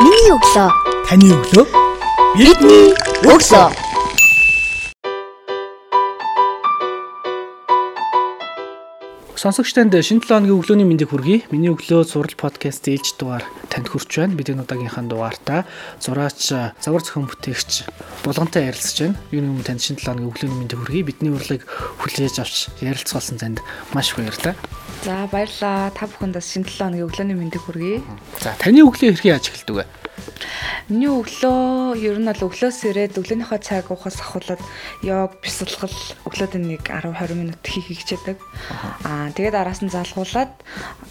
Миний өглөө. Таны өглөө. Бидний өглөө. Сонсогч танд шинэ 7 өдрийн өглөөний мэндийг хүргэе. Миний өглөө сурал подкаст ээлж дугаар танд хүрч байна. Бид энэ удаагийнхаа дугаартаа зураач, загвар зохион бүтээгч булгантай ярилцж байна. Юуны өмнө танд шинэ 7 өглөөний мэндийг хүргэе. Бидний урилгыг хүлээж авч ярилцсан танд маш их баярлалаа. За баярлалаа. Та бүхэнд бас шинэ 7 өглөөний мэндийг хүргэе. За таны өглөө хэрхэн яаж эхэлдэг вэ? Миний өглөө ер нь бол өглөөс ирээд өглөөнийхөө цаг уухаас ахуулаад йог, бясалгал өглөөд нэг 10 20 минут хийх хичээдэг. Аа тэгээд араас нь залгуулад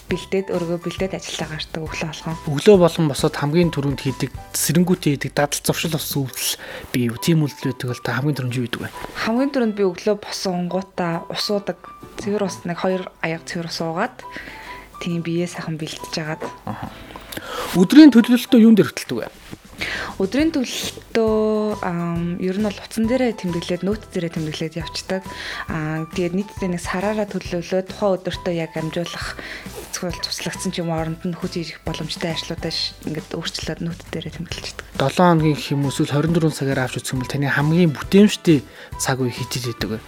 бэлдээд өргөө бэлдээд ажиллаа гардаг өглөө болгон. Өглөө болгон босоод хамгийн түрүүнд хийдэг сэрэнгүүтээ хийдэг дадал зовшил бас үйлдэл би юу тийм үйлдэл байдаг л та хамгийн түрүүнд юу хийдэг вэ? Хамгийн түрүүнд би өглөө босонгуудаа усуудаг. Цэвэр ус нэг 2 аяга цэвэр ус уугаад тийм биеэ сайхан бэлтэж агаад. Өдрийн төлөвлөлтөө юун дээр хөтэлдэг вэ? Өдрийн төлөлтөө ер нь бол утсан дээрээ тэмдэглээд нөт дээрээ тэмдэглээд явцдаг. Аа тэгээд нийтдээ нэг сараараа төлөвлөлөө тухайн өдөртөө яг амжуулах эсвэл туслагдсан ч юм оронд нь хүч ирэх боломжтой ажлуудаа ингээд өөрчлөөд нөт дээрээ тэмдэглэждэг. 7 хоногийн юм эсвэл 24 цагаар авч юм бол таны хамгийн бүтээмжтэй цаг үе идэдэг вэ?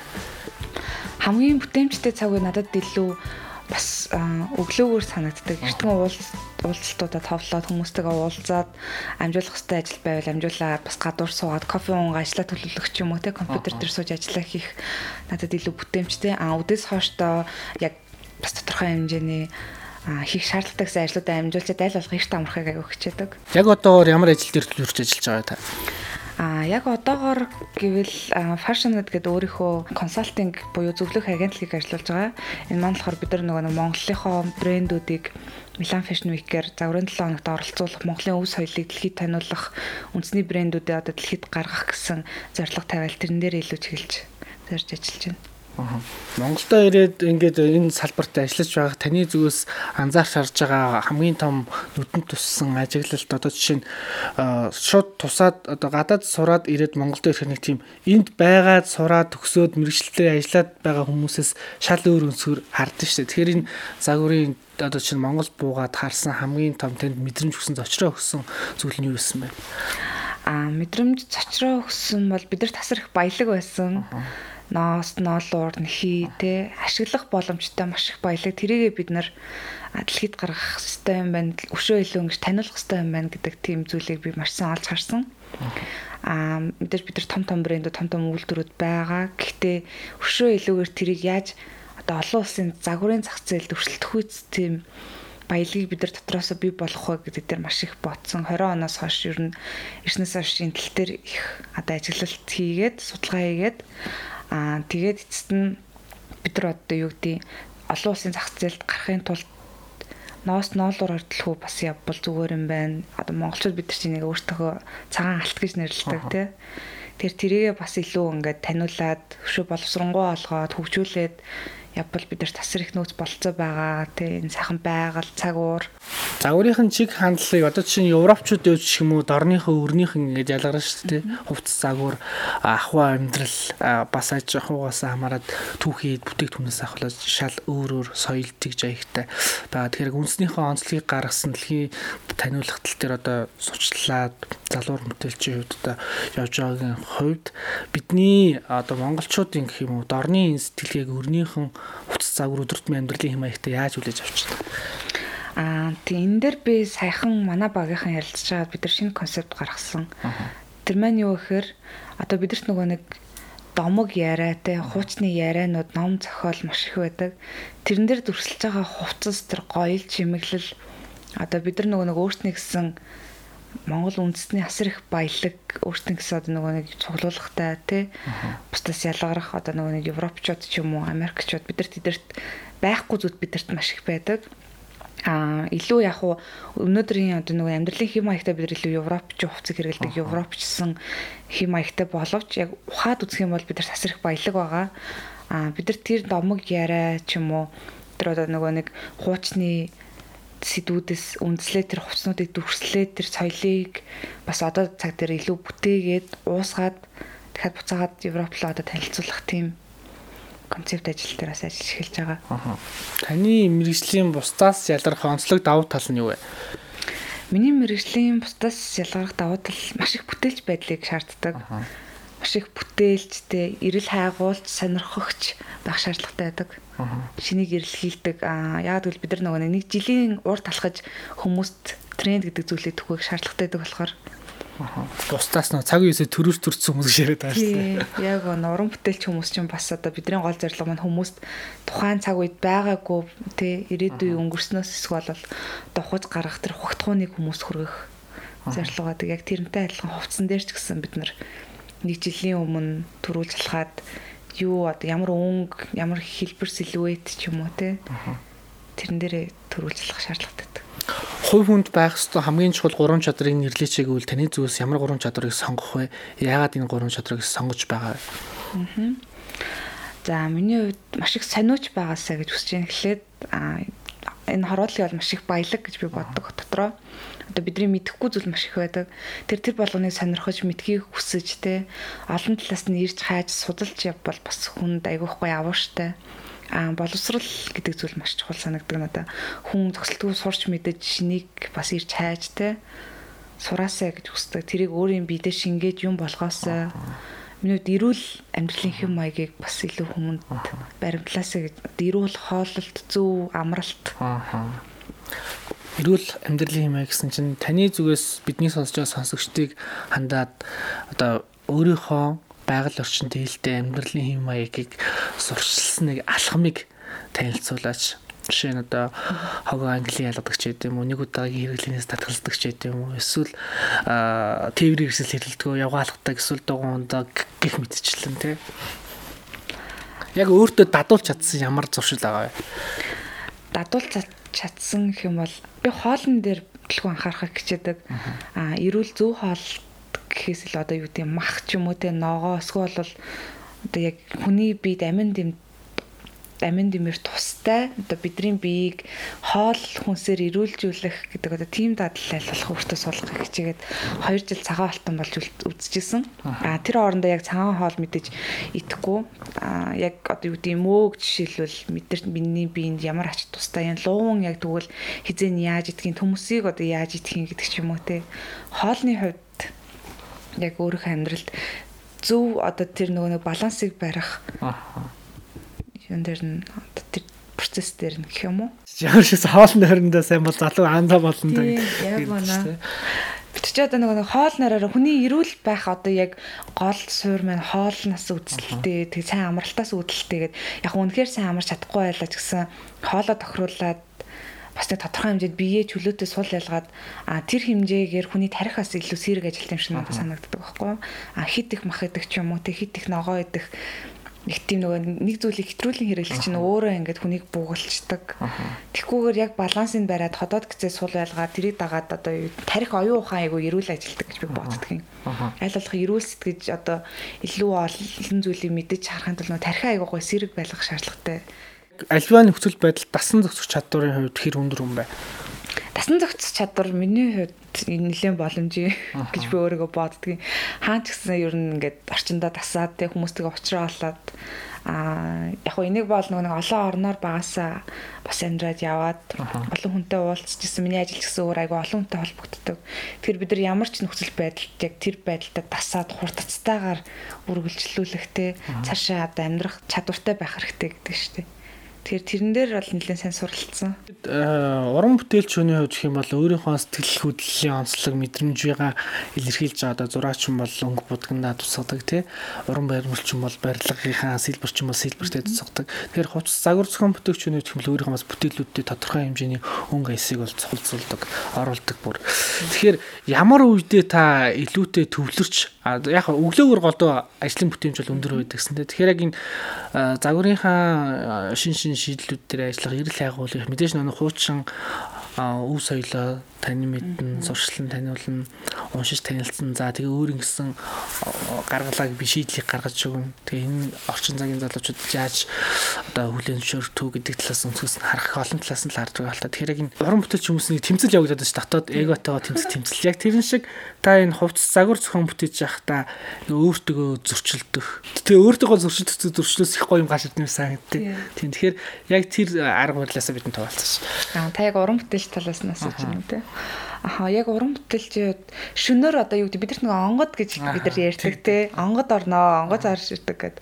Хамгийн бүтээмжтэй цаг үе надад илүү бас өглөөгөр санагддаг. Эртхэн уулзалтуудаа товлоод хүмүүстэйгээ уулзаад амжуулах хэвээр ажил байвал амжуулаа бас гадуур суугаад кофе уугаа ажиллаа төлөвлөх ч юм уу те компьютер дээр сууж ажиллаа хийх надад илүү бүтээмжтэй. А үдээс хоошдоо яг бас тодорхой хэмжээний хийх шаардлагатай ажлуудаа амжуулчаад аль болох эрт амрахыг аягүй хичээдэг. Яг одоогоор ямар ажил дээр төлөвлөж ажиллаж байгаа та? А яг одоогоор гэвэл Fashioned гэдэг өөрийнхөө консалтинг буюу зөвлөх агентлагийг ажиллуулж байгаа. Энэ маань болохоор бид нар нөгөө Монголынхоо брэндүүдийг Milan Fashion Week-ээр загварын 7 хоногт оролцуулах, Монголын өв соёлыг дэлхийд таниулах, үндэсний брэндүүдээ одоо дэлхийд гаргах гэсэн зорилго тавиал тэрэн дээр илүү чиглэж зорж ажиллаж байна. Монголдо ирээд ингээд энэ салбарт ажиллаж байгаа таны зүгээс анзаарч харж байгаа хамгийн том нүдэнд туссан ажиглалт одоо жишээ нь шууд тусаад одоо гадаад сураад ирээд Монголдо ирэх нэг тийм энд байгаад сураад төгсөөд мэрэгчлээ ажиллаад байгаа хүмүүсээс шал өөр өнцгөр хардсан шүү дээ. Тэгэхээр энэ загварын одоо чинь Монгол буугаад харсан хамгийн том тэнд мэдрэмж өгсөн зочроо өгсөн зүйл нь юу байсан бэ? Аа мэдрэмж зочроо өгсөн бол бид нар тасар их баялаг байсан. Uh -huh ноос, ноолуур, нэхий те ашиглах боломжтой маш их баялаг тэрийгээ бид нар дэлхийд гаргах хэрэгтэй юм байна. Өшөө илүү ингэж таниулах хэрэгтэй юм байна гэдэг тийм зүйлийг би маш сайн олж харсан. Аа мэдээж бид нар том том брэндүүд, том том үйлдвэрүүд байгаа. Гэхдээ өшөө илүүгээр тэрийг яаж одоо олон улсын загварын зах зээлд өрсөлдөх үйс тийм баялагийг бид нар дотроос бий болох вэ гэдэг дээр маш их ботсон. 20 оноос хойш ер нь эрснээс хойш энэ тал дээр их одоо ажиглалт хийгээд, судалгаа хийгээд Аа тэгээд эцэст нь бид нар одоо юу гэдэг олон улсын зах зээлд гарахын тулд ноос ноолоор ордлох уу бас явбал зүгээр юм байна. Одоо монголчууд бид нар чинь нэг өөртөө цагаан алт гэж нэрлэдэг тий. Тэр тэрийгээ бас илүү ингээд таниулаад өшөө боловсронгуй олгоод хөгжүүлээд явбал бид нар тасар их нөөц болцоо байгаа. Тэ энэ сайхан байгаль, цаг уур. Загварынхын чиг хандлагыг одоо чинь европчууд явж юм уу, дорныхоо өрнийхэн ингэж ялгарна шүү дээ. Хувцас загвар, ахуй амьдрал бас аж ахуйгаас хамаарат түүхий бүтээгдэхүүнээс ахвалж шал өөр өөр соёл тэгж аягтай байгаа. Тэгэхээр үндснийхээ онцлогийг гаргасан дэлхийн таниулах тал дээр одоо сувчлаад залуур мөтөлчийн хувьд одоо явж байгаагийн хувьд бидний одоо монголчуудын гэх юм уу, дорны сэтгэлгээг өрнийхэн утас загвар өдөртмийн амьдралын хэм маягтай яаж хүлээж авч байна? Аа тийм энэ дээр би саяхан манай багийнхан ярилцж байгаа бид нар шинэ концепт гаргасан. Тэр маань юу гэхээр одоо бидэрт нөгөө нэг домог яриа те хуучны ярианууд ном зохиол маш их байдаг. Тэрэн дээр дүрсэлж байгаа хувцас тэр гоёл чимэглэл одоо бид нар нөгөө нэг өөртний гэсэн Монгол үндэсний асар их баялаг өөртөө гэсэн одоо нөгөө нэг цуглуулгатай тий. Бусдаас ялгарах одоо нөгөө нэг европчууд ч юм уу америкчууд бидэрт тэдэрт байхгүй зүуд бидэрт маш их байдаг. А илүү яг уу өнөөдрийн одоо нөгөө амьдралын хэм маягтай бид илүү европч хувцас хэрэгэлдэг европчсан хэм маягтай боловч яг ухаад үзэх юм бол бид нар асар их баялаг байгаа. А бид нар тэр домог яриа ч юм уу тэр одоо нөгөө нэг хуучны сэдвүүдээс үндэслээ тэр хувцснуудыг дүрслээ тэр соёлыг бас одоо цаг дээр илүү бүтээгээд уусгаад дахиад буцаагаад Европ руу одоо танилцуулах тийм концепт ажил дээр бас ажиллаж эхэлж байгаа. Таны мэрэгжлийн бусдаас ялгарх онцлог давуу тал нь юу вэ? Миний мэрэгжлийн бусдаас ялгарх давуу тал маш их бүтээлч байдлыг шаарддаг. Маш их бүтээлчтэй, эрэл хайгуулч, сонирхогч байх шаардлагатай байдаг. Шинийг эрэлхийлдэг. Аа яагаад гэвэл бид нар нөгөө нэг жилийн урд талхаж хүмүүст тренд гэдэг зүйлийг төгөөг шаардлагатай байдаг болохоор Бусдаас нөө цаг үеэсээ төрөж төрсөн хүмүүс яриад байгаа шүү дээ. Яг гоо уран бүтээлч хүмүүс чинь бас одоо бидний гол зорилго маань хүмүүст тухайн цаг үед байгаагүй тий ирээдүйн өнгөрснөөс эсвэл одоо хуц гаргах тэр хугтхууныг хүмүүст хүргэх зорилго байдаг. Яг тэрнтэй адилхан хувцсан дээр ч гэсэн бид нар нэг жилийн өмнө төрүүлж алхаад юу одоо ямар өнгө, ямар хэлбэр сэлвэт ч юм уу тий. Тэрэн дээрээ төрүүлж алхах шаардлагатай хувь хүнд байх ёстой хамгийн чухал гурван чадрыг нэрлэеч гэвэл таны зүгээс ямар гурван чадрыг сонгох вэ? Яагаад энэ гурван чадрыг сонгож байгаа вэ? За миний хувьд маш их сониуч байгаасаа гэж хүсэж байна. Эхлээд энэ хорвоодлыг бол маш их баялаг гэж би боддог дотроо. Одоо бидний мэдэхгүй зүйл маш их байдаг. Тэр тэр болгоныг сонирхож мэдхийг хүсэж те олон талаас нь ирж хайж судалж явбал бас хүнд айгүйхгүй авууштай а боловсрал гэдэг зүйл маш чухал санагдаг надад. Хүн зөксөлтгүй сурч мэдэж шинийг бас ирж хайж те сураасаа гэж хүсдэг. Тэрийг өөрийн биедээ шингээд юм болгоосоо миний хувьд эрүүл амьдралын хэм маягийг бас илүү хүмүүнд баримтлаасаа гэж эрүүл хооллолт зөв амралт эрүүл амьдралын хэм маяг гэсэн чинь таны зүгээс бидний сонсож байгаа сонсогчдыг хандаад одоо өөрийнхөө байгаль орчин тээлтэй амьдралын хэм маягийг сурчилсан нэг алхмыг танилцуулаач. Жишээ нь одоо хогоо англи ялгадаг ч гэдэм үү, нэг удаагийн хэрэглэнээс татгалздаг ч гэдэм үү, эсвэл тээврийн хэрэгсэл хэрэлдэгөө явгаалгадаг, эсвэл дугуундаа гих мэдчихлэн тий. Яг өөртөө дадуулж чадсан ямар зуршил байгаа вэ? Дадуулж чадсан гэх юм бол би хоолн дээр төлөв анхаарахыг хичээдэг. Аа, эрүүл зөв хоол гэхээс л одоо юу гэдэг мах ч юм уу те ногоо эсвэл бол одоо яг хүний биед амин дэм амин дэмэр тустай одоо бидний биеийг хоол хүнсээр ирүүлжүүлэх гэдэг одоо тийм дадлал айлуулах өөртөө суулгах хичээгээд 2 жил цагаан алтан болж үзчихсэн. А тэр хоорондоо яг цагаан хоол мэдээж идэхгүй. А яг одоо юу гэдэг мөөг жишээлбэл мэдэр миний биеинд ямар ач тустай юм луун яг тэгвэл хизээ нь яаж идэх юм хүмүүсийг одоо яаж идэх юм гэдэг ч юм уу те. Хоолны хувьд яг өөрийнхөө амьдралд зөв одоо тэр нөгөө нэг балансыг барих. Юун дээр нь тэр процесс дээр нь гэх юм уу? Ямар шиг хоолны хоорондоо сайн бол залуу анзаа болно да. Яг байна. Бид ч одоо нөгөө хоол нараараа хүний эрүүл байх одоо яг гол суур маань хоолноос үзэлтэй тэг сайн амралтаас үүдэлтэй гэд яг үнэхээр сайн амарч чадахгүй байлаа ч гэсэн хоолоо тохируулаад бас нэг тодорхой хэмжээнд биеэ чөлөөтэй сул ялгаад а тэр хэмжээгээр хүний тарихаас илүү сэрэг ажилт юм шиг надад санагддаг байхгүй а хит их мах идэх ч юм уу тэг хит их ногоо идэх нэг тийм нөгөө нэг зүйлийг хэтрүүлэн хэрэглэх чинь өөрөө ингээд хүнийг буугалчдаг. Тэгхгүйгээр яг балансыг бариад ходоод гизээ сул байлгаад тэрийг дагаад одоо тарих оюун ухаан айгу эрүүл ажилтдаг гэж би боддог юм. Аль болох эрүүл сэтгэж одоо илүү олон зүйлийг мэдэж харахын тулд нөгөө тарих айгу гой сэрэг байлгах шаардлагатай альва нөхцөл байдал дасан зохицох чадварын хувьд хэр өндөр юм бэ? Дасан зохицох чадвар миний хувьд нэлээд боломжтой гэж би өөрийгөө боддгийн. Хаан ч гэсэн ер нь ингээд орчиндөө дасаад тэг хүмүүстэйгээ уулзраа болоод аа яг хөө энийг бол нэг олон орноор багасаа бас амьдраад яваад олон хүнтэй уулзчихсан миний ажил гэсэн өөр айгу олон хүнтэй холбогддог. Тэгэхээр бид нар ямар ч нөхцөл байдалд яг тэр байдалтай дасаад хурдцтайгаар үргэлжлүүлэх те цаашаа одоо амьдрах чадвартай байх хэрэгтэй гэдэг шүү дээ. Тэгэхээр тэрэн дээр бол нэлээд сайн суралцсан. Э, уран бүтээлч хүний хувьд юм бол өөрийнхөө сэтгэл хөдлөлийн онцлог мэдрэмжийгээ илэрхийлж байгаа одоо зураач юм бол өнгө будгандаа тусгадаг тий. Уран баримлч юм бол барилгынхаа сэлбэрч юм бол сэлбэртэй тусгадаг. Тэгэхээр хувцас загвар зохион бүтээгч хүний хувьд л өөрийнхөө бүтээлүүдтэй тодорхой хэмжээний өнгө аясыг бол цуглуулдаг, оруулдаг бүр. Тэгэхээр ямар үедээ та илүүтэй төвлөрч яг өглөөгөр голдоо ажлын бүтээмж бол өндөр байдаг гэсэн. Тэгэхээр яг энэ загварынхаа шин шин шийдлүүд дээр ажиллах эрэл хайгуулах мэдээж нэг хуучин өв соёлоо таны мэднэ, сурчлан таниулна, уншиж танилцсан. За тэгээ өөр ингэсэн гаргалааг би шийдлийг гаргаж өгнө. Тэгээ энэ орчин цагийн залуучууд яаж одоо хүлэн зөвшөөртөө гэдэг талаас өнцгөөс нь харах олон талаас нь л харж байгаа л та. Тэгэхээр яг энэ уран бүтээлч хүмүүсийн тэмцэл явагдаад байна ш дотоод эготойгоо тэмцэл тэмцэл. Яг тэрэн шиг та энэ хувцс загвар зохион бүтээж явах та өөртөө зөрчилдөх. Тэгээ өөртөө зөрчилдөх зөрчлөөс их гоё юм гаширд юм санагддаг. Тийм тэгэхээр яг тэр арга барилаасаа бид нь туваалцсан ш. Аа та яг уран бүтээлч талаас нь асууж байна үү те? Аха яг уран бүтээлч шөнөөр одоо юу гэдэг бид нар нэг онгод гэж бид нар ярьдаг те. Онгод орноо, онгод зарж ирдэг гэд.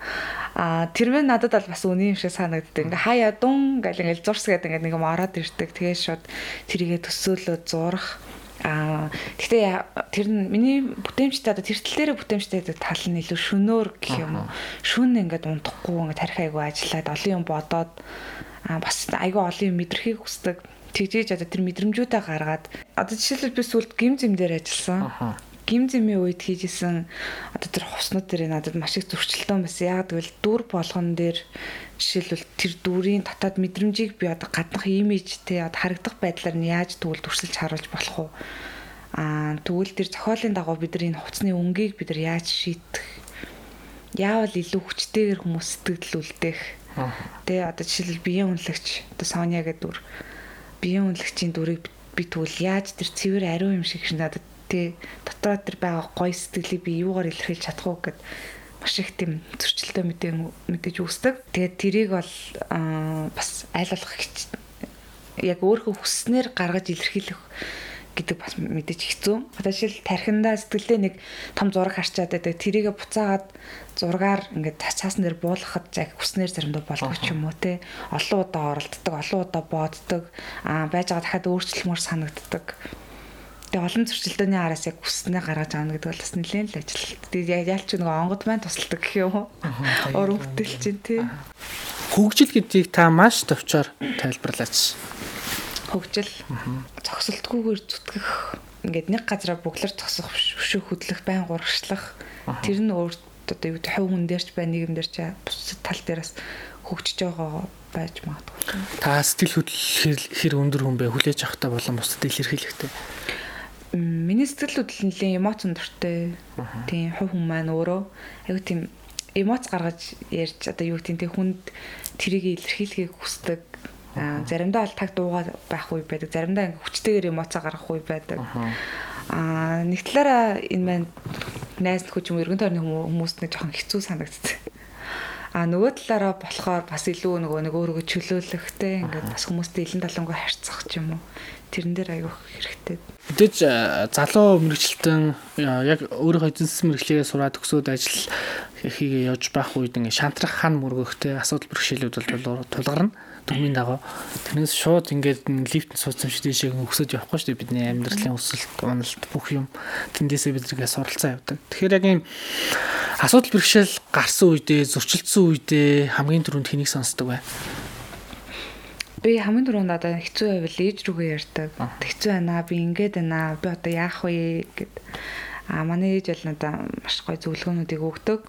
А тэр мэн надад бол бас үний юм шиг санагддаг. Ингээ хаяа дун гэл ингээл зурс гэдэг ингээ нэг юм ороод ирдэг. Тэгээ шууд тэрийгэ төсөөлөө зурах Аа гэхдээ тэр нь миний бүтээмжтэй одоо тэр тал дээр бүтээмжтэй тал нь илүү шөнөөр гэх юм уу. Шүн ингээд унтахгүй ингээд тарих айгу ажиллаад олон юм бодоод аа бас айгу олон юм мэдрэхийг хүсдэг. Тэгжээж одоо тэр мэдрэмжүүдээ гаргаад одоо жишээлбэл би сүлд гим зэм дээр ажилласан гим зэмийн үед хийжсэн одоо тэр хуснууд дээр надад маш их зөрчилдөөн байсан. Яг тэгвэл дүр болгон дээр жишээлбэл тэр дүрийн дотоод мэдрэмжийг би одоо гаднах имижтэй одоо харагдах байдлаар нь яаж тэгвэл дүрсэлж харуулж болох вэ? Аа тэгвэл тэр зохиолын дагуу бид нар энэ хуцсны өнгийг бид нар яаж шийдэх? Яавал илүү хүчтэйгэр хүмүүс сэтгэлүүлдэх? Тэ одоо жишээлбэл биеийн үнэлэгч одоо Соня гэдэг дүр биеийн үнэлэгчийн дүрийг би тэгвэл яаж тэр цэвэр ариун юм шиг надад тий дотроо тэр байгаа гоё сэтгэлийг би юугаар илэрхийлж чадах уу гэд маш их тийм зөрчилтэй мэдээ мэдээж үүсдэг. Тэгээд тэрийг бол бас айл болох яг өөрийнхөө хүснээр гаргаж илэрхийлэх гэдэг бас мэдээж хэцүү. Одоо жишээл тархиндаа сэтгэлдээ нэг том зураг харчаад байдаг. Тэрийгэ буцаагаад зургаар ингээд цаасан дээр буулгахад яг хүснээр заримдаа болдог ч юм уу те. Олон удаа оролддог, олон удаа бооддог, аа байж байгаа дахиад өөрчлөлмөр санагддаг Тэгээ олон зөрчилдөөний араас яг хүснээ гаргаж аана гэдэг бол бас нэлээд л ажил. Тэгээ яалч нэг онгод маань тусалдаг гэх юм уу? Уран бүтээл чинь тий. Хөгжил гэдгийг та маш товчоор тайлбарлаач. Хөгжил зогсолтгүйгээр зүтгэх ингээд нэг газараа бүглэр зогсох өшөө хөдлөх байн гурагшлах тэр нь өөр одоо юу хувь хүн дээрч бай нийгэм дээрч бусад тал дээрээс хөгжиж байгаа байж магадгүй. Та сэтгэл хөдлөл хэр өндөр хүн бэ? Хүлээж авахтаа болон бусдад илэрхийлэхтэй миний сэтгэл хөдлөл нэлийн эмоц өндөртэй. Тийм хувь хүн маань өөрөө аюу тийм эмоц гаргаж ярьж одоо юу гэдэг тийм хүнд тэрийг илэрхийлэхийг хүсдэг. Заримдаа бол таг дуугаа байх үе байдаг. Заримдаа ингээ хүчтэйгээр эмоцоо гаргах үе байдаг. Аа нэг талаараа энэ маань найз нөхөж юм өргөн тойрны хүмүүст нэг жоохон хэцүү санагддаг. А нөгөө талаараа болохоор бас илүү нөгөө нэг өөрийгөө чөлөөлөхтэй ингээд бас хүмүүстэй илэн талангуу харьцах ч юм уу тэрэн дээр аягүй хэрэгтэй. Мэдээж залуу мэрэгчлэн яг өөрийнхөө эзэнсэн мэрэгчлэгээ сураад төгсөөд ажил хийгээ явж байх үед ингээ шантрах хан мөргөхтэй асуудал бэрхшээлүүд бол тулгарна дүрмийн дагуу. Тэрнээс шууд ингээд лифтэн суудсан шиг тийшээ өсөж явахгүй шүү дээ бидний амьдралын өсөлт, уналт бүх юм тэндээсээ биднээс суралцаа явдаг. Тэгэхээр яг ийм асуудал бэрхшээл гарсан үедээ, зөрчилдсөн үедээ хамгийн түрүүнд хэнийг сонсдог вэ? би хамгийн түрүүнд одоо хэцүү байвал ээж рүүгээ ярьдаг. Хэцүү байна би ингээд байна. Би одоо яах вэ гэд. А манай ээж бол надаа маш гоё зөвлөгөөнүүдийг өгдөг.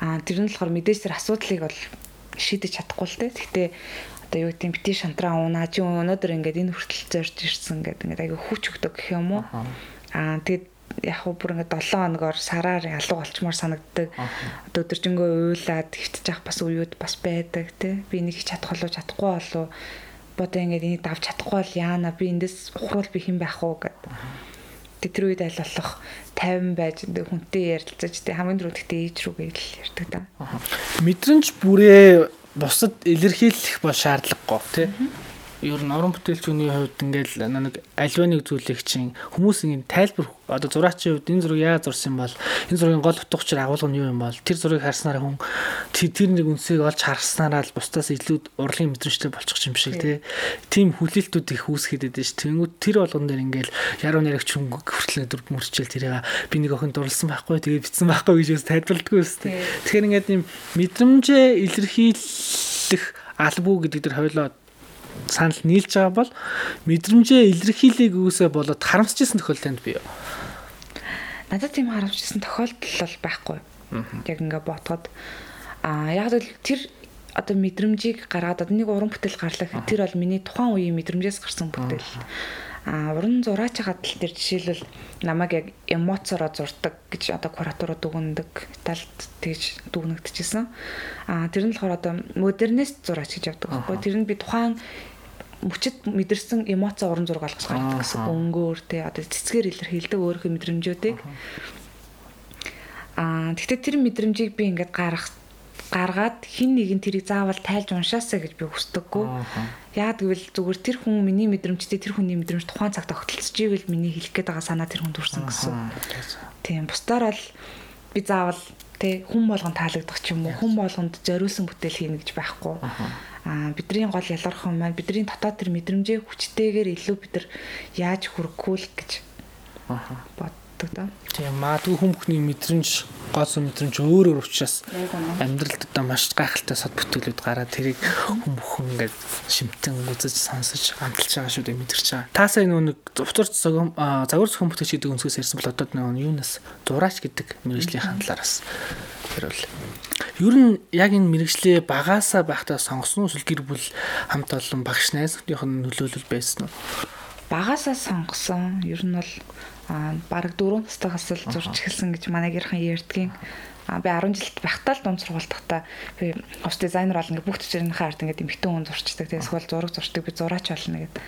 А тэр нь болохоор мэдээж тэр асуудлыг бол шийдэж чадахгүй л дээ. Гэхдээ одоо юу гэдэг бити шантраа уунаа чи өнөөдөр ингээд энэ хүртэл зорж ирсэн гэдэг ингээд аяга хүч өгдөг гэх юм уу. Аа тэгээд яг хөө бүр ингээд 7 хоногор сараар ялуу болчмоор санагддаг. Одоо өдөржингөө уйлаад хөвтөж явах бас үеуд бас байдаг тий. Би нэг чадах болоо чадахгүй болоо бодоо ингээд энийг давж чадахгүй бол яана би эндээс ухруул би хэн байх уу гэд. Тэг тэр үед аль болох 50 байж хүнтэй ярилцаж тэг хамгийн түрүү тэгтээ ээж рүүгээ л ярьдаг да. Мэдрэмж бүрээ бусад илэрхийлэх бол шаардлагагүй тий ер нь уран бүтээлчүүний хувьд ингээл нэг альва нэг зүйлийг чинь хүмүүс ингэ тайлбар одоо зураачийн хувьд энэ зураг яаж зурсан бол энэ зургийн гол утга учир агуулга нь юу юм бол тэр зургийг харснараа хүн тэр нэг үнсийг олж харснараа л бусдаас илүү урлагийн мэдрэмжтэй болчих юм шиг тий. Тим хүлээлтүүд их үүсгээд байдаг ш. Тэнгүүд тэр болгон дээр ингээл яруу наригч хүн хүртэл дөрв мөрчил тэрийг би нэг охин дурлсан байхгүй тэгээ битсэн байхгүй гэж тайлбарладаг үстэй. Тэгэхээр ингээд юм мэдрэмжээ илэрхийлэх албуу гэдэг дээр хойлоо санал нийлж байгаа бол мэдрэмжээ илэрхийлэх үгүйсээ болоод харамсчихсан тохиолдолд би юу? Надад тийм харамсчихсан тохиолдол бол байхгүй. Яг ингээ ботход а яг л тэр одоо мэдрэмжийг гаргаад одоо нэг уран бүтээл гарлах тэр бол миний тухайн үеийн мэдрэмжээс гарсан бүтээл. А уран зураач хадал дээр жишээлбэл намайг яг эмоцороо зурдаг гэж одоо кураторууд дүгндэг талд тэгж дүгнэгдэжсэн. А тэр нь болохоор одоо модернист зураач гэж явдаг байхгүй. Тэр нь би тухайн мөчөд мэдэрсэн эмоци уран зураг олгож гаргадаг гэсэн өнгөөр те одоо цэцгээр илэрхийлдэг өөрийнхөө мэдрэмжүүдийг. Аа тэгтээ тэр мэдрэмжийг би ингээд гаргах гаргаад хин нэг нь тэрийг заавал тайлж уншаасаа гэж би хүсдэггүй. Яг гэвэл зүгээр тэр хүн миний мэдрэмжтэй тэр хүний мэдрэмж тухайн цагт огтлцож ивэл миний хэлэх гээд байгаа санаа тэр хүнд хүрсэн гэсэн. Тийм бусдаар бол би заавал тэ хүн болгон таалагдах ч юм уу хүн болгонд зориулсан бүтээл хийнэ гэж байхгүй. Аа бидний гол ялгарх юм маань бидний дотоод тэр мэдрэмжээ хүчтэйгээр илүү бид нар яаж хүргэхгүй л гэж боддог да. Тийм маадгүй хүн бүхний мэдрэмж гоц мэдрэмж өөр өөр учраас амьдралд одоо маш гайхалтай сод бүтээлүүд гараад тэрийг хүн бүхэн ингээд шимтэн үзэж сонсож амталж байгаа шүү дээ мэдэрч байгаа. Таасаа энэ нэг зурцар зогом загвар зохион бүтээч гэдэг өнцгөөс ярьсан бол одоо нэг юунаас зураач гэдэг мэрэгжлийн талаараас тэр бол Ер нь яг энэ мэрэгчлээ багаасаа байхдаа сонгосон уу эсвэл гэр бүл хамт олон багш найзуудын нөлөөлөл байсан уу? Багаасаа сонгосон. Ер нь бол аа баг 4 настайгаас л зурж эхэлсэн гэж манай гэрхэн ярьдгийн. А би 10 жилд байхдаа л дунд сургууль тахта би ус дизайнер болно гэх бүх төчрийнхээ ард ингээд эмхтэн хүн зурчдаг. Тэгээс хөл зураг зурчдаг би зураач болно гэдэг.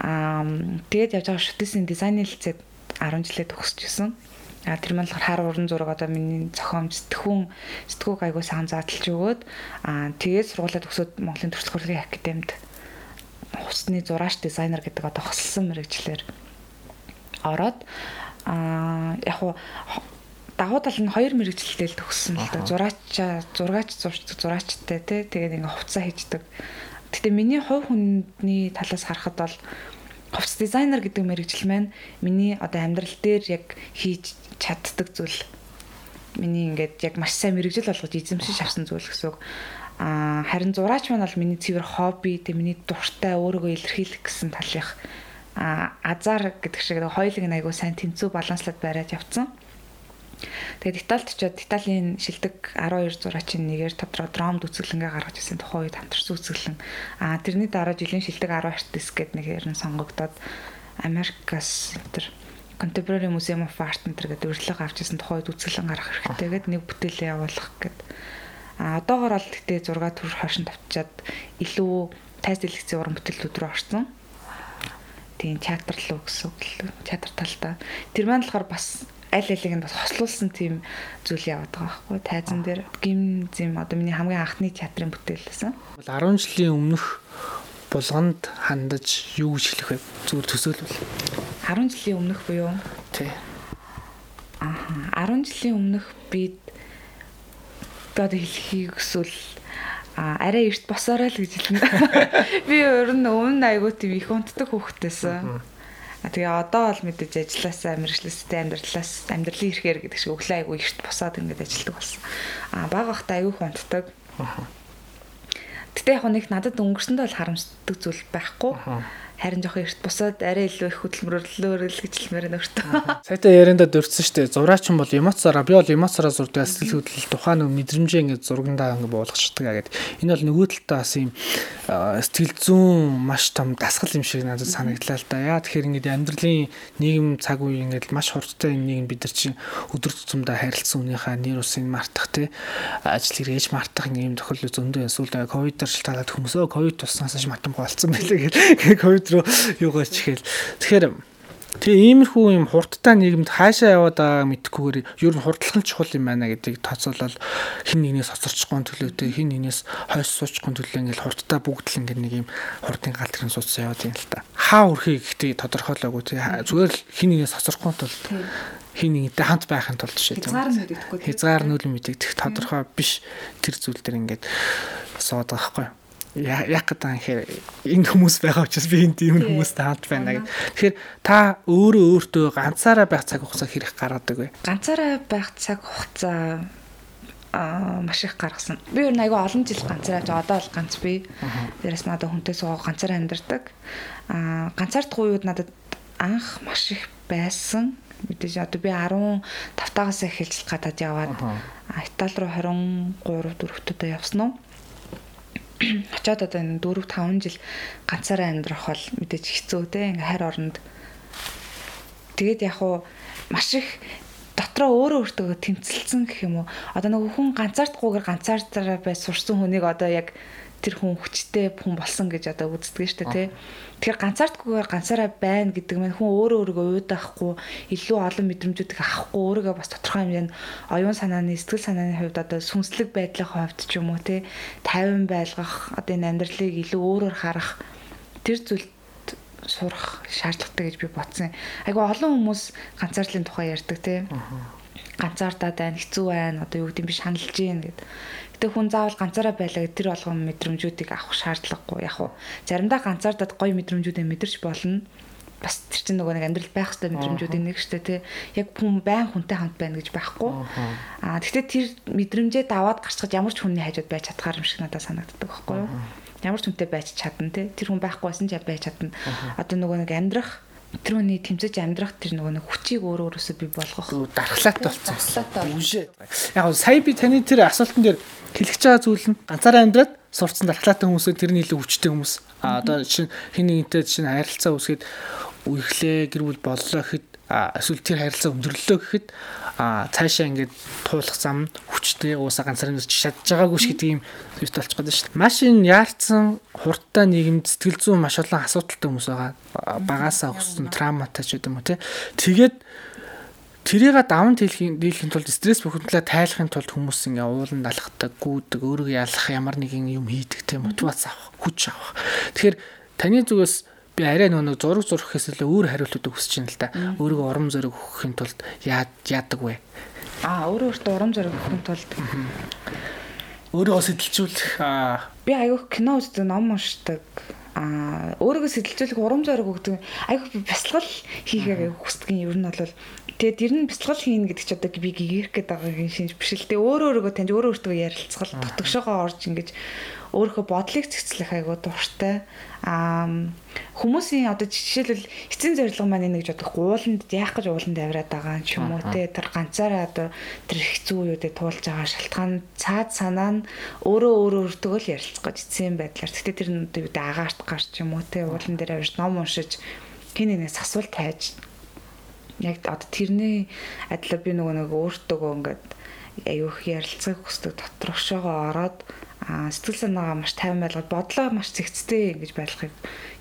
Аа тэгээд явж байгаа шүтээсийн дизайны лицэд 10 жилээ төгсчихсэн. А тэр маань хар уран зураг одоо миний зохиомж сэтгүүн сэтгүүг айгуу сайн зааталж өгөөд аа тэгээд сургуулаа төгсөөд Монголын төрөлх хөрлөгийн академид усны зураач дизайнер гэдэг одоо хослсон мэрэгчлэр ороод аа яг хуу дагуу тал нь хоёр мэрэгчлэлтэй л төгссөн л да. Зураач зургаач зураачтай тий. Тэгээд ингээ хувцас хийждэг. Гэтэ миний хувь хүнний талаас харахад бол хувцас дизайнер гэдэг мэрэгжил маань миний одоо амьдрал дээр яг хийж чаддаг зүйл. Миний ингээд яг маш сайн мэрэгжил болгож эзэмшиж авсан зүйл гэсэн үг. Аа харин зураач маань бол миний цэвэр хобби, тэг миний дуртай өөрийгөө илэрхийлэх гэсэн талынх азар гэдэг шиг хоёулыг нь айгуу сайн тэнцүү баланслаад бариад явцсан. Тэгээд Италид очиод Италийн шилдэг 12 зураачийн нэгээр тодорхой драмд үзэсгэлэнгээ гаргаж ирсэн тухайн үед хамтарсан үзэсгэлэн. Аа тэрний дараа жилийн шилдэг 10 артист гэдэг нэг хэрэн сонгогдоод Америкас тэр Contemporary Museum of Art гэдэг урилга авч ирсэн тухайн үед үзэсгэлэн гаргах хэрэгтэй гэдэг нэг бүтээлээ явуулах гэдэг. А одоогоор бол гэтээ 6 төр хошин тавчаад илүү тайз дэлгэцийн уран бүтээлүүд рүү орсон тийм театр руу гэсэн үг л театр талдаа тэр маань болохоор бас аль алиг нь бас хослуулсан тийм зүйл яваад байгаа байхгүй тайзан дээр гим зэм одоо миний хамгийн анхны театрын бүтээл байсан. 10 жилийн өмнөх булганд хандаж юу гэж хэлэх вэ? Зүгээр төсөөлвөл. 10 жилийн өмнөх буюу? Тий. Аа 10 жилийн өмнөх бид одоо хэлхийг эсвэл а арай эрт босоорой л гэж хэлнэ. Би өөр нь өмнө айгуу тийм их унтдаг хүүхдтэйсэн. А тэгээ одоо бол мэдээж ажилласаа мэрэгчлээстэй амьдралаас амьдралын ирэхээр гэдэг шиг өглөө айгуу эрт босоод ингэж ажилладаг болсон. А баг ахта айгуу унтдаг. Гэтэ яг нэг надад өнгөрсөндөө бол харамсдаг зүйл байхгүй харин жоох эрт бусаад арай илүү их хөдөлмөрлөөр л гэж хэлмээр нөртөө. Саята ярианда дурдсан шүү дээ. Зураач юм бол эмоцаараа би бол эмоцаараа зурдаг сэтгэл хөдлөл тухайн нэг мэдрэмжээ ингэ зургандаа ингэ буулгачдаг гэдэг. Энэ бол нөгөө талдаа бас юм сэтгэл зүүн маш том дасгал юм шиг надад санагдлаа л да. Яа тэгэхээр ингэ амьдралын нийгэм цаг үе ингэ маш хурдтай энэ нийгэм бид нар чинь өдөр тутамдаа харилцсан үнийхээ нэр усын мартах те ажил хэрэгэж мартах юм тохиолдол зөндөө эсвэл ковидаар шалтгаалаад хүмүүсөө ковид туснаас ш матамгүй болцсон байлээ гэх ковид руу юугаар чихэл. Тэгэхээр Тэгээ иймэрхүү юм хурдтай нийгэмд хаашаа яваад байгааг мэдхгүйгээр ер нь хурдлах нь чухал юм байна гэдгийг тооцоолол хин нэгнээс хоцорчихгүй төлөөтэй хин нэгнээс хойш суучихгүй төлөө ингээл хурдтай бүгд л ингээд нэг юм хурдын галтрын суудсан яваад юм л та. Хаа өрхийг гэхдээ тодорхойлоогүй тий зүгээр л хин нэгнээс хоцорхгүй тул хин нэгнтэй хамт байхын тулд тийм. Хязгаар нь мэдэгдэхгүй. Хязгаар нь үл мэдэгдэх тодорхой биш тэр зүйл дээр ингээд сууд байгаа байхгүй юу? Яг гэдэг юм хэрэг энэ хүмүүс байгаа учраас би энд ийм хүмүүстэй хамт байна гэх. Тэгэхээр та өөрөө өөртөө ганцаараа байх цаг хугацаа хэрэг гаргадаг вэ? Ганцаараа байх цаг хугацаа аа маш их гаргасан. Би өөр айгүй олон жил ганцаараа одоо л ганц би. Дээрээс надад хүнтэй суугаа ганцаараа амьдардаг. Аа ганцаардах үед надад анх маш их байсан. Мэдээж одоо би 15 тагаас эхэлж гадаад яваад Итали руу 23 4 төдөө явсан уу? Очоод одоо энэ 4 5 жил ганцаараа амьдрах бол мэдээж хэцүү те ингээ хайр оронд. Тэгээд яг уу маш их дотроо өөрөө өөртөө тэмцэлсэн гэх юм уу? Одоо нөгөө хүн ганцаардахгүйгээр ганцаараа бай сурсан хүнийг одоо яг тэр хүн хүчтэй хүн болсон гэж одоо үздэг шүү дээ тий. Тэгэхээр ганцаардгүйгээр ганцаараа байна гэдэг нь хүн өөрөө өөрийгөө уйдаахгүй илүү олон мэдрэмжүүдийг авахгүй өөрийгөө бас тодорхой хэмжээнд оюун санааны сэтгэл санааны хувьд одоо сүнслэг байдлын хувьд ч юм уу тий 50 байлгах одоо энэ амьдралыг илүү өөрөөр харах тэр зүйлд сурах шаардлагатай гэж би бодсон. Айгу олон хүмүүс ганцаардлын тухай ярьдаг тий ганцаардаад байна, хэцүү байна, одоо юу гэдэг юм би шаналж гин гэд. Гэтэ хүн заавал ганцаараа байлаа тэр болгон мэдрэмжүүдийг авах шаардлагагүй. Яг уу заримдаа ганцаардаад гоё мэдрэмжүүдээ мэдэрч болно. Бас тэр чинь нөгөө нэг амьдрал байх хэвээр мэдрэмжүүдийн нэг штэ тий. Яг хүн байн хүнтэй хамт байна гэж байхгүй. Аа гэтээ тэр мэдрэмжээ даваад гарчхад ямар ч хүний хажууд байж чадхаар юм шиг надад санагддаг байхгүй юу? Ямар ч хүнтэй байж чадна тий. Тэр хүн байхгүй байсан ч байж чадна. Одоо нөгөө нэг амьдрах тэр хүний тэмцэж амьдрах тэр нөгөө нэг хүчийг өөр өөрөөсөө бий болгох дархлаатай болсон. Яг нь сая би таны тэр асуултан дээр хэлэх чагаа зүйл нь ганцаараа амьдраад сурцсан дархлаатай хүмүүсээ тэрний илүү хүчтэй хүмүүс. А одоо чинь хин нэгнтэй чинь харилцаа үсгээд үерхлээ гэр бүл боллоо гэхэд эсвэл тэр харилцаа өндөрлөлөө гэхэд цаашаа ингээд туулах зам хүчтэй уусаа ганцаар нь чадж байгаагүй ш гэдэг юм зүйл болчих гээд шүү дээ. Маш энэ яарцсан хурдтай нийгэмд сэтгэл зүйн маш олон асуудалтай хүмүүс байгаа. Багаасаа өссөн травматай ч гэдэг юм уу тий. Тэгээд тэрийг даван дийлхийн тулд стресс бухимдлаа тайлахын тулд хүмүүс ингээ ууланд алхахдаг, гүйдэг, өөрийгөө ялах ямар нэгэн юм хийдэг тийм мотивац авах, хүч авах. Тэгэхээр таны зүгээс би арай нөгөө зураг зурх илүү өөр хариултууд хүсэж байна л да. Өөрийгөө урам зориг өгөхийн тулд яадаг вэ? Аа өөрөө өөртөө урам зориг өгөхийн тулд. Өөрийгөө сэтэлжүүлэх би аяг кино үздэг, ном уншдаг. А өөрийгөө сэтэлжүүлэх урам зориг өгдөг. Би бясалгал хийхээ хүсдэг юм ер нь бол. Тэгээд ер нь бясалгал хийнэ гэдэг чи одоо би гэгэрх гэдэг байгаагийн шинж биш л дээ. Өөрөө өөрийгөө таньж өөрөө өөртөө ярилцгал дотгошоогоо орж ингэж өөрийнхөө бодлыг цэгцлэх айгуу дуртай. Аа хүмүүсийн одоо жишээлбэл эцсийн зорилго маань энэ гэж бодох ууланд яах гэж ууланд авираад байгаа юм ч юм уу те тэр ганцаараа одоо тэр хэцүү үедээ туулж байгаа шалтгаан цаад санаа нь өөрөө өөрөө өөртөө л ярилцах гэж эцсийн байдлаар. Гэтэ тэр нь одоо агаарт гарч юм уу те уулан дээр авирж ном уншиж хин нэгнээс асуулт хайж яг одоо тэрний адилаар би нөгөө нэг өөртөө ингээд аюух ярилцахыг хүсдэг доторхшоогоо ороод сэтгэл санаагаа маш тайван байлгаад бодлоо маш зэгцтэй ингэж байлгахыг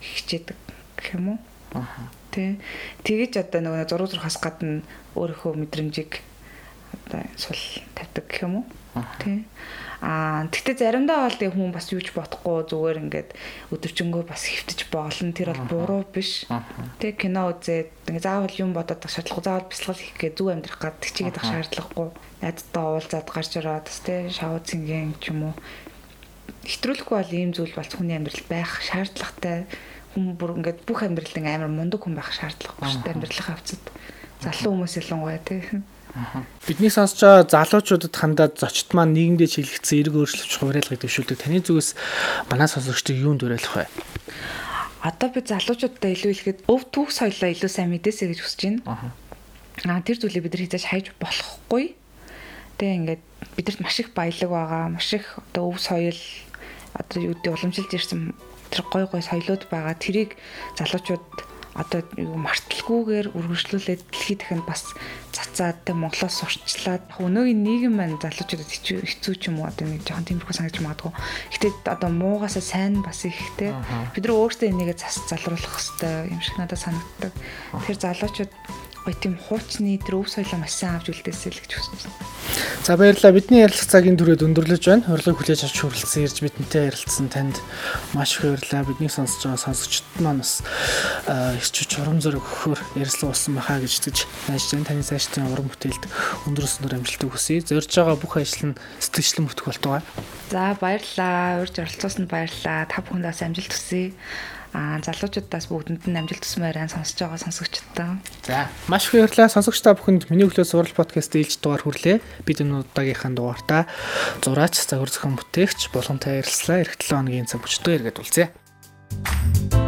хичээдэг гэх юм уу. Аа. Тэ. Тэгэж одоо нөгөө зураг зурхаас гадна өөрийнхөө мэдрэмжийг одоо сул тавьдаг гэх юм уу. Тэ. Аа тэгтээ заримдаа бол тэг хүн бас юуч бодохгүй зүгээр ингээд өдөржингөө бас хөвтөж боолно тэр бол буруу биш. Тэг кино үзээд ингээ заавал юм бодоод шаардлагагүй заавал бясалгал хийх гэ зүг амьдрах гад тэгчигээд ах шаардлагагүй. Найдтай уулзаад гарч ирээд бас тэ шавуу цингийн ч юм уу хэтрүүлэхгүй бол ийм зүйл бол хүний амьдрал байх шаардлагатай хүн бүр ингээд бүх амьдралын амар мундаг хүн байх шаардлагагүй шүү дээ амьдралын хавцад залуу хүмүүс ялангуяа тий Бидний сонсож байгаа залуучуудад хандаад зочд маань нийгэмдээ чиглэгдсэн эрг өөрчлөлт хуурайлгыг дэвшүүлдэг. Таны зүгээс манай сонсогчдыг юунд уриалах вэ? Одоо би залуучуудад илүү хэлэхэд өв түүх соёлоо илүү сайн мэдээсэй гэж хүсэж байна. Аа тэр зүйлийг бид нар хийж хайж болохгүй. Тэ ингээд бидэрт маш их баялаг байгаа, маш их одоо өв соёл одоо юу гэдэг уламжилж ирсэн тэр гой гой соёлууд байгаа. Тэрийг залуучууд одоо юу марталгүйгээр үргэлжлүүлээд дэлхийд дахинд бас цацаад тэ Монголоос сурчлаад өнөөгийн нийгэм маань залуучуудад хэцүү ч юм уу одоо нэг жоохон тиймэрхүү санагдаж магадгүй. Гэтэ одоо муугасаа сайн бас ихтэй бид нар өөрсдөө энийгээ зас залруулах хэрэгтэй юм шиг надад санагддаг. Тэгэхээр залуучууд гоё тийм хуучны тэр өв соёлоо маш сайн авч үлдээсэй л гэж хүсэж байна. За баярлалаа. Бидний ярилцах цагийн түрээд өндөрлөж байна. Урилгыг хүлээж авч хүрэлцэн ирж бидэнтэй ярилцсан танд маш их баярлалаа. Бидний сонсож байгаа сонсогчдод маань бас ирчиж урам зориг өгөхөөр ярилцлага болсон байхаа гэж итгэж найж байна. Таны цаашдын уран бүтээлд өндөр өснөр амжилтыг хүсье. Зорж байгаа бүх ажил нь сэтгэлчлэн бүтэх болтугай. За баярлалаа. Урьж оролцоосонд баярлалаа. Та бүхэнд бас амжилт хүсье аа залуучуудаас бүгдэнд нь амжилт төсмээр ан сонсож байгаа сонсогчдоо. За маш их баярлалаа сонсогчдаа бүхэнд миний өглөө сурал подкаст ээлж дугаар хүрлээ. Бид энэ удаагийнхаа дугаартаа зураач загвар зохион бүтээгч болгонтой ярилцлаа. Эх 7 хоногийн цаг бүчтэй эргээд үлзээ.